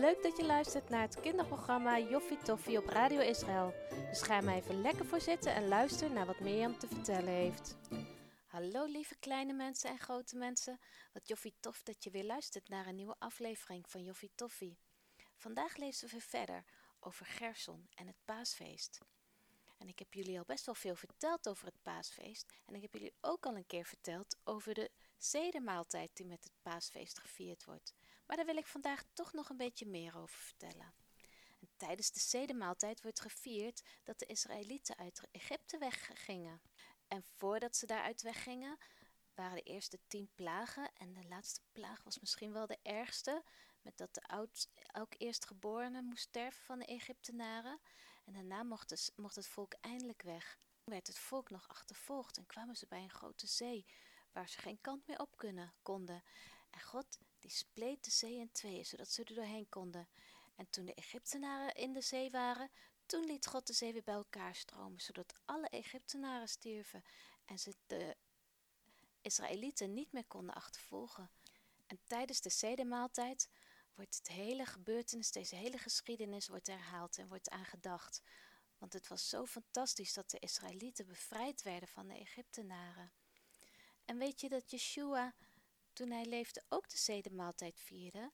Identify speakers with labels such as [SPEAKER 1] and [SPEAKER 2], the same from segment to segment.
[SPEAKER 1] Leuk dat je luistert naar het kinderprogramma Joffie Toffie op Radio Israël. Dus ga maar even lekker voor zitten en luister naar wat Mirjam te vertellen heeft. Hallo lieve kleine mensen en grote mensen. Wat Joffie tof dat je weer luistert naar een nieuwe aflevering van Joffie Toffie. Vandaag lezen we verder over Gerson en het paasfeest. En ik heb jullie al best wel veel verteld over het paasfeest. En ik heb jullie ook al een keer verteld over de zedemaaltijd die met het paasfeest gevierd wordt. Maar daar wil ik vandaag toch nog een beetje meer over vertellen. En tijdens de zedemaaltijd wordt gevierd dat de Israëlieten uit Egypte weggingen. En voordat ze daaruit weggingen, waren de eerste tien plagen. En de laatste plaag was misschien wel de ergste. Met dat de oud, elk eerstgeborene moest sterven van de Egyptenaren. En daarna mocht, het, mocht het volk eindelijk weg. Toen werd het volk nog achtervolgd en kwamen ze bij een grote zee, waar ze geen kant meer op kunnen, konden. En God die spleet de zee in tweeën, zodat ze er doorheen konden. En toen de Egyptenaren in de zee waren, toen liet God de zee weer bij elkaar stromen, zodat alle Egyptenaren stierven en ze de Israëlieten niet meer konden achtervolgen. En tijdens de zedemaaltijd wordt het hele gebeurtenis, deze hele geschiedenis wordt herhaald en wordt aangedacht. Want het was zo fantastisch dat de Israëlieten bevrijd werden van de Egyptenaren. En weet je dat Yeshua, toen hij leefde, ook de zedemaaltijd vierde?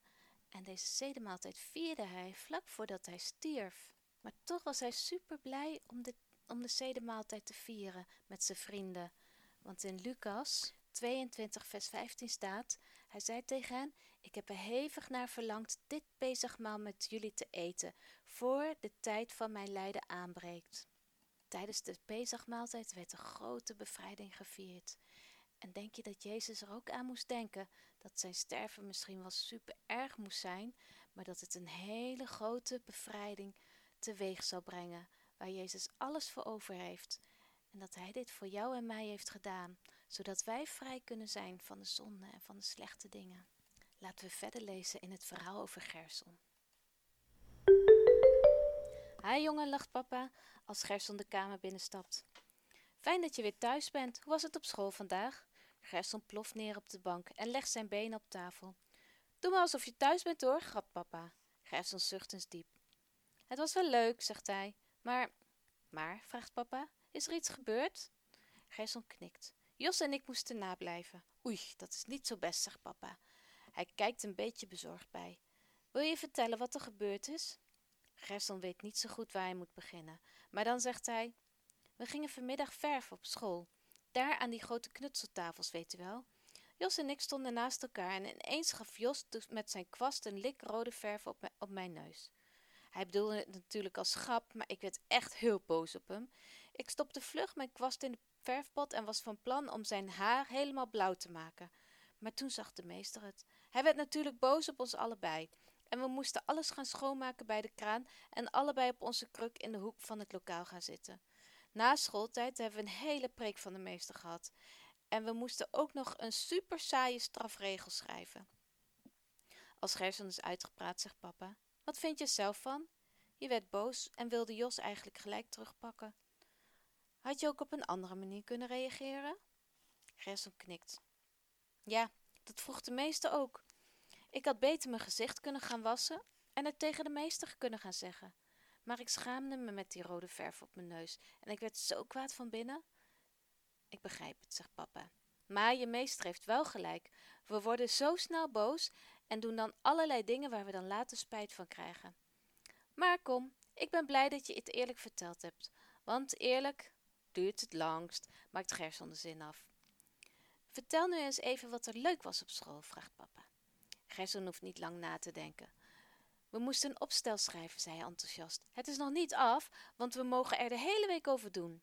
[SPEAKER 1] En deze zedemaaltijd vierde hij vlak voordat hij stierf. Maar toch was hij super blij om de, om de zedemaaltijd te vieren met zijn vrienden. Want in Lucas 22, vers 15 staat: Hij zei tegen hen: Ik heb er hevig naar verlangd dit bezigmaal met jullie te eten, voor de tijd van mijn lijden aanbreekt. Tijdens de Pesachmaaltijd werd een grote bevrijding gevierd. En denk je dat Jezus er ook aan moest denken dat zijn sterven misschien wel super erg moest zijn, maar dat het een hele grote bevrijding teweeg zal brengen, waar Jezus alles voor over heeft. En dat Hij dit voor jou en mij heeft gedaan, zodat wij vrij kunnen zijn van de zonde en van de slechte dingen. Laten we verder lezen in het verhaal over Gerson. Hi jongen, lacht papa als Gerson de kamer binnenstapt. Fijn dat je weer thuis bent. Hoe was het op school vandaag? Gerson ploft neer op de bank en legt zijn benen op tafel. Doe maar alsof je thuis bent hoor, grapt papa. Gerson zucht eens diep. Het was wel leuk, zegt hij. Maar, maar, vraagt papa, is er iets gebeurd? Gerson knikt. Jos en ik moesten nablijven. Oei, dat is niet zo best, zegt papa. Hij kijkt een beetje bezorgd bij. Wil je vertellen wat er gebeurd is? Gerson weet niet zo goed waar hij moet beginnen. Maar dan zegt hij: We gingen vanmiddag verven op school. Daar aan die grote knutseltafels, weet u wel. Jos en ik stonden naast elkaar en ineens gaf Jos met zijn kwast een lik rode verf op, op mijn neus. Hij bedoelde het natuurlijk als grap, maar ik werd echt heel boos op hem. Ik stopte vlug mijn kwast in de verfpot en was van plan om zijn haar helemaal blauw te maken. Maar toen zag de meester het. Hij werd natuurlijk boos op ons allebei. En we moesten alles gaan schoonmaken bij de kraan en allebei op onze kruk in de hoek van het lokaal gaan zitten. Na schooltijd hebben we een hele preek van de meester gehad. En we moesten ook nog een super saaie strafregel schrijven. Als Gerson is uitgepraat, zegt papa: Wat vind je zelf van? Je werd boos en wilde Jos eigenlijk gelijk terugpakken. Had je ook op een andere manier kunnen reageren? Gerson knikt. Ja, dat vroeg de meester ook. Ik had beter mijn gezicht kunnen gaan wassen en het tegen de meester kunnen gaan zeggen. Maar ik schaamde me met die rode verf op mijn neus en ik werd zo kwaad van binnen. Ik begrijp het, zegt papa. Maar je meester heeft wel gelijk. We worden zo snel boos en doen dan allerlei dingen waar we dan later spijt van krijgen. Maar kom, ik ben blij dat je het eerlijk verteld hebt. Want eerlijk duurt het langst, maakt Gerson de zin af. Vertel nu eens even wat er leuk was op school, vraagt papa. Gerson hoeft niet lang na te denken. We moesten een opstel schrijven, zei hij enthousiast. Het is nog niet af, want we mogen er de hele week over doen.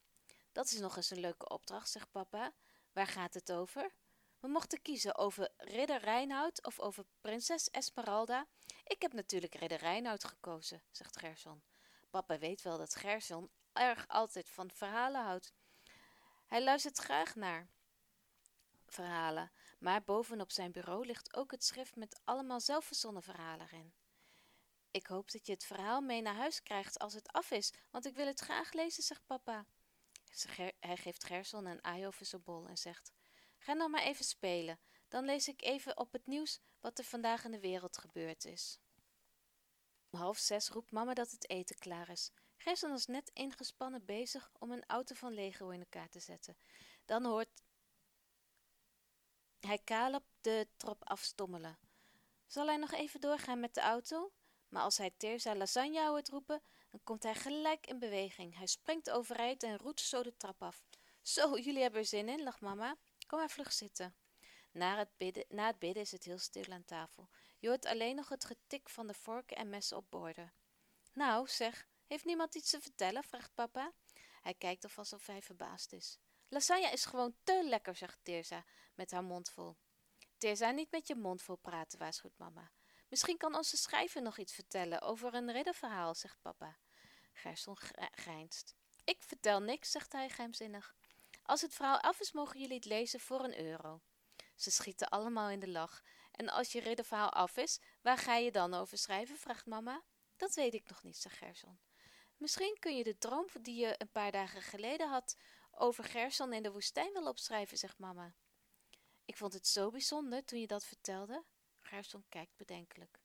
[SPEAKER 1] Dat is nog eens een leuke opdracht, zegt papa. Waar gaat het over? We mochten kiezen over ridder Reinoud of over prinses Esmeralda. Ik heb natuurlijk ridder Reinoud gekozen, zegt Gerson. Papa weet wel dat Gerson erg altijd van verhalen houdt. Hij luistert graag naar verhalen, maar bovenop zijn bureau ligt ook het schrift met allemaal zelfverzonnen verhalen erin. Ik hoop dat je het verhaal mee naar huis krijgt als het af is, want ik wil het graag lezen, zegt papa. Hij geeft Gerson een bol en zegt: Ga nou maar even spelen, dan lees ik even op het nieuws wat er vandaag in de wereld gebeurd is. Om half zes roept mama dat het eten klaar is. Gerson is net ingespannen bezig om een auto van Lego in elkaar te zetten. Dan hoort hij Caleb de trap afstommelen. Zal hij nog even doorgaan met de auto? Maar als hij Terza lasagne hoort roepen, dan komt hij gelijk in beweging. Hij springt overeind en roet zo de trap af. Zo, jullie hebben er zin in, lacht mama. Kom maar vlug zitten. Na het, bidden, na het bidden is het heel stil aan tafel. Je hoort alleen nog het getik van de vorken en messen op borden. Nou, zeg, heeft niemand iets te vertellen? vraagt papa. Hij kijkt of alsof hij verbaasd is. Lasagne is gewoon te lekker, zegt Teersa met haar mond vol. Teersa, niet met je mond vol praten, waarschuwt mama. Misschien kan onze schrijver nog iets vertellen over een ridderverhaal, zegt papa. Gerson grijnst. Ik vertel niks, zegt hij geheimzinnig. Als het verhaal af is, mogen jullie het lezen voor een euro. Ze schieten allemaal in de lach. En als je ridderverhaal af is, waar ga je dan over schrijven? vraagt mama. Dat weet ik nog niet, zegt Gerson. Misschien kun je de droom die je een paar dagen geleden had over Gerson in de woestijn wel opschrijven, zegt mama. Ik vond het zo bijzonder toen je dat vertelde. Gerson kijkt bedenkelijk.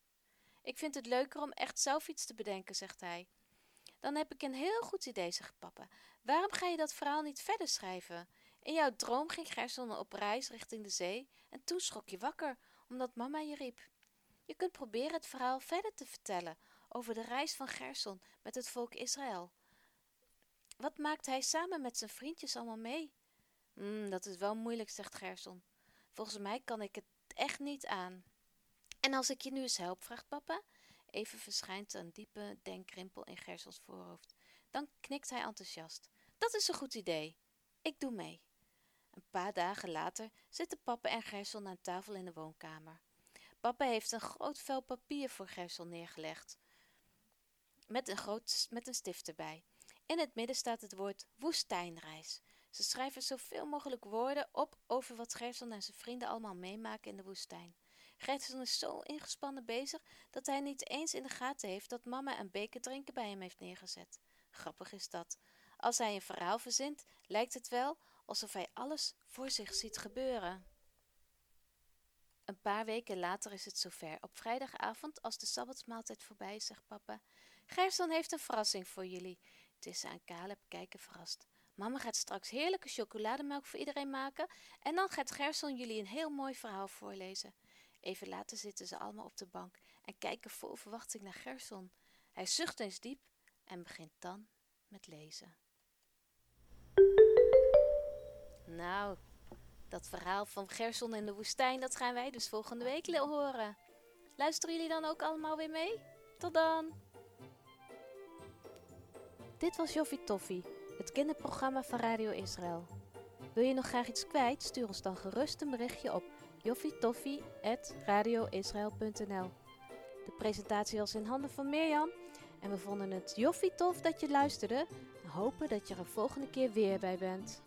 [SPEAKER 1] Ik vind het leuker om echt zelf iets te bedenken, zegt hij. Dan heb ik een heel goed idee, zegt papa. Waarom ga je dat verhaal niet verder schrijven? In jouw droom ging Gerson op reis richting de zee en toen schrok je wakker omdat mama je riep. Je kunt proberen het verhaal verder te vertellen over de reis van Gerson met het volk Israël. Wat maakt hij samen met zijn vriendjes allemaal mee? Mm, dat is wel moeilijk, zegt Gerson. Volgens mij kan ik het echt niet aan. En als ik je nu eens help, vraagt papa. Even verschijnt een diepe denkrimpel in Gersons voorhoofd. Dan knikt hij enthousiast. Dat is een goed idee. Ik doe mee. Een paar dagen later zitten papa en Gerson aan tafel in de woonkamer. Papa heeft een groot vel papier voor Gerson neergelegd. Met een, groot, met een stift erbij. In het midden staat het woord woestijnreis. Ze schrijven zoveel mogelijk woorden op over wat Gerson en zijn vrienden allemaal meemaken in de woestijn. Gerson is zo ingespannen bezig dat hij niet eens in de gaten heeft dat mama een beker drinken bij hem heeft neergezet. Grappig is dat. Als hij een verhaal verzint, lijkt het wel alsof hij alles voor zich ziet gebeuren. Een paar weken later is het zover. Op vrijdagavond, als de sabbatsmaaltijd voorbij is, zegt papa: Gerson heeft een verrassing voor jullie. Tissa en Caleb kijken verrast. Mama gaat straks heerlijke chocolademelk voor iedereen maken en dan gaat Gerson jullie een heel mooi verhaal voorlezen. Even later zitten ze allemaal op de bank en kijken vol verwachting naar Gerson. Hij zucht eens diep en begint dan met lezen. Nou, dat verhaal van Gerson in de woestijn, dat gaan wij dus volgende week horen. Luisteren jullie dan ook allemaal weer mee? Tot dan! Dit was Joffie Toffie, het kinderprogramma van Radio Israël. Wil je nog graag iets kwijt? Stuur ons dan gerust een berichtje op joffietoffie.radioisrael.nl De presentatie was in handen van Mirjam en we vonden het joffie tof dat je luisterde en hopen dat je er volgende keer weer bij bent.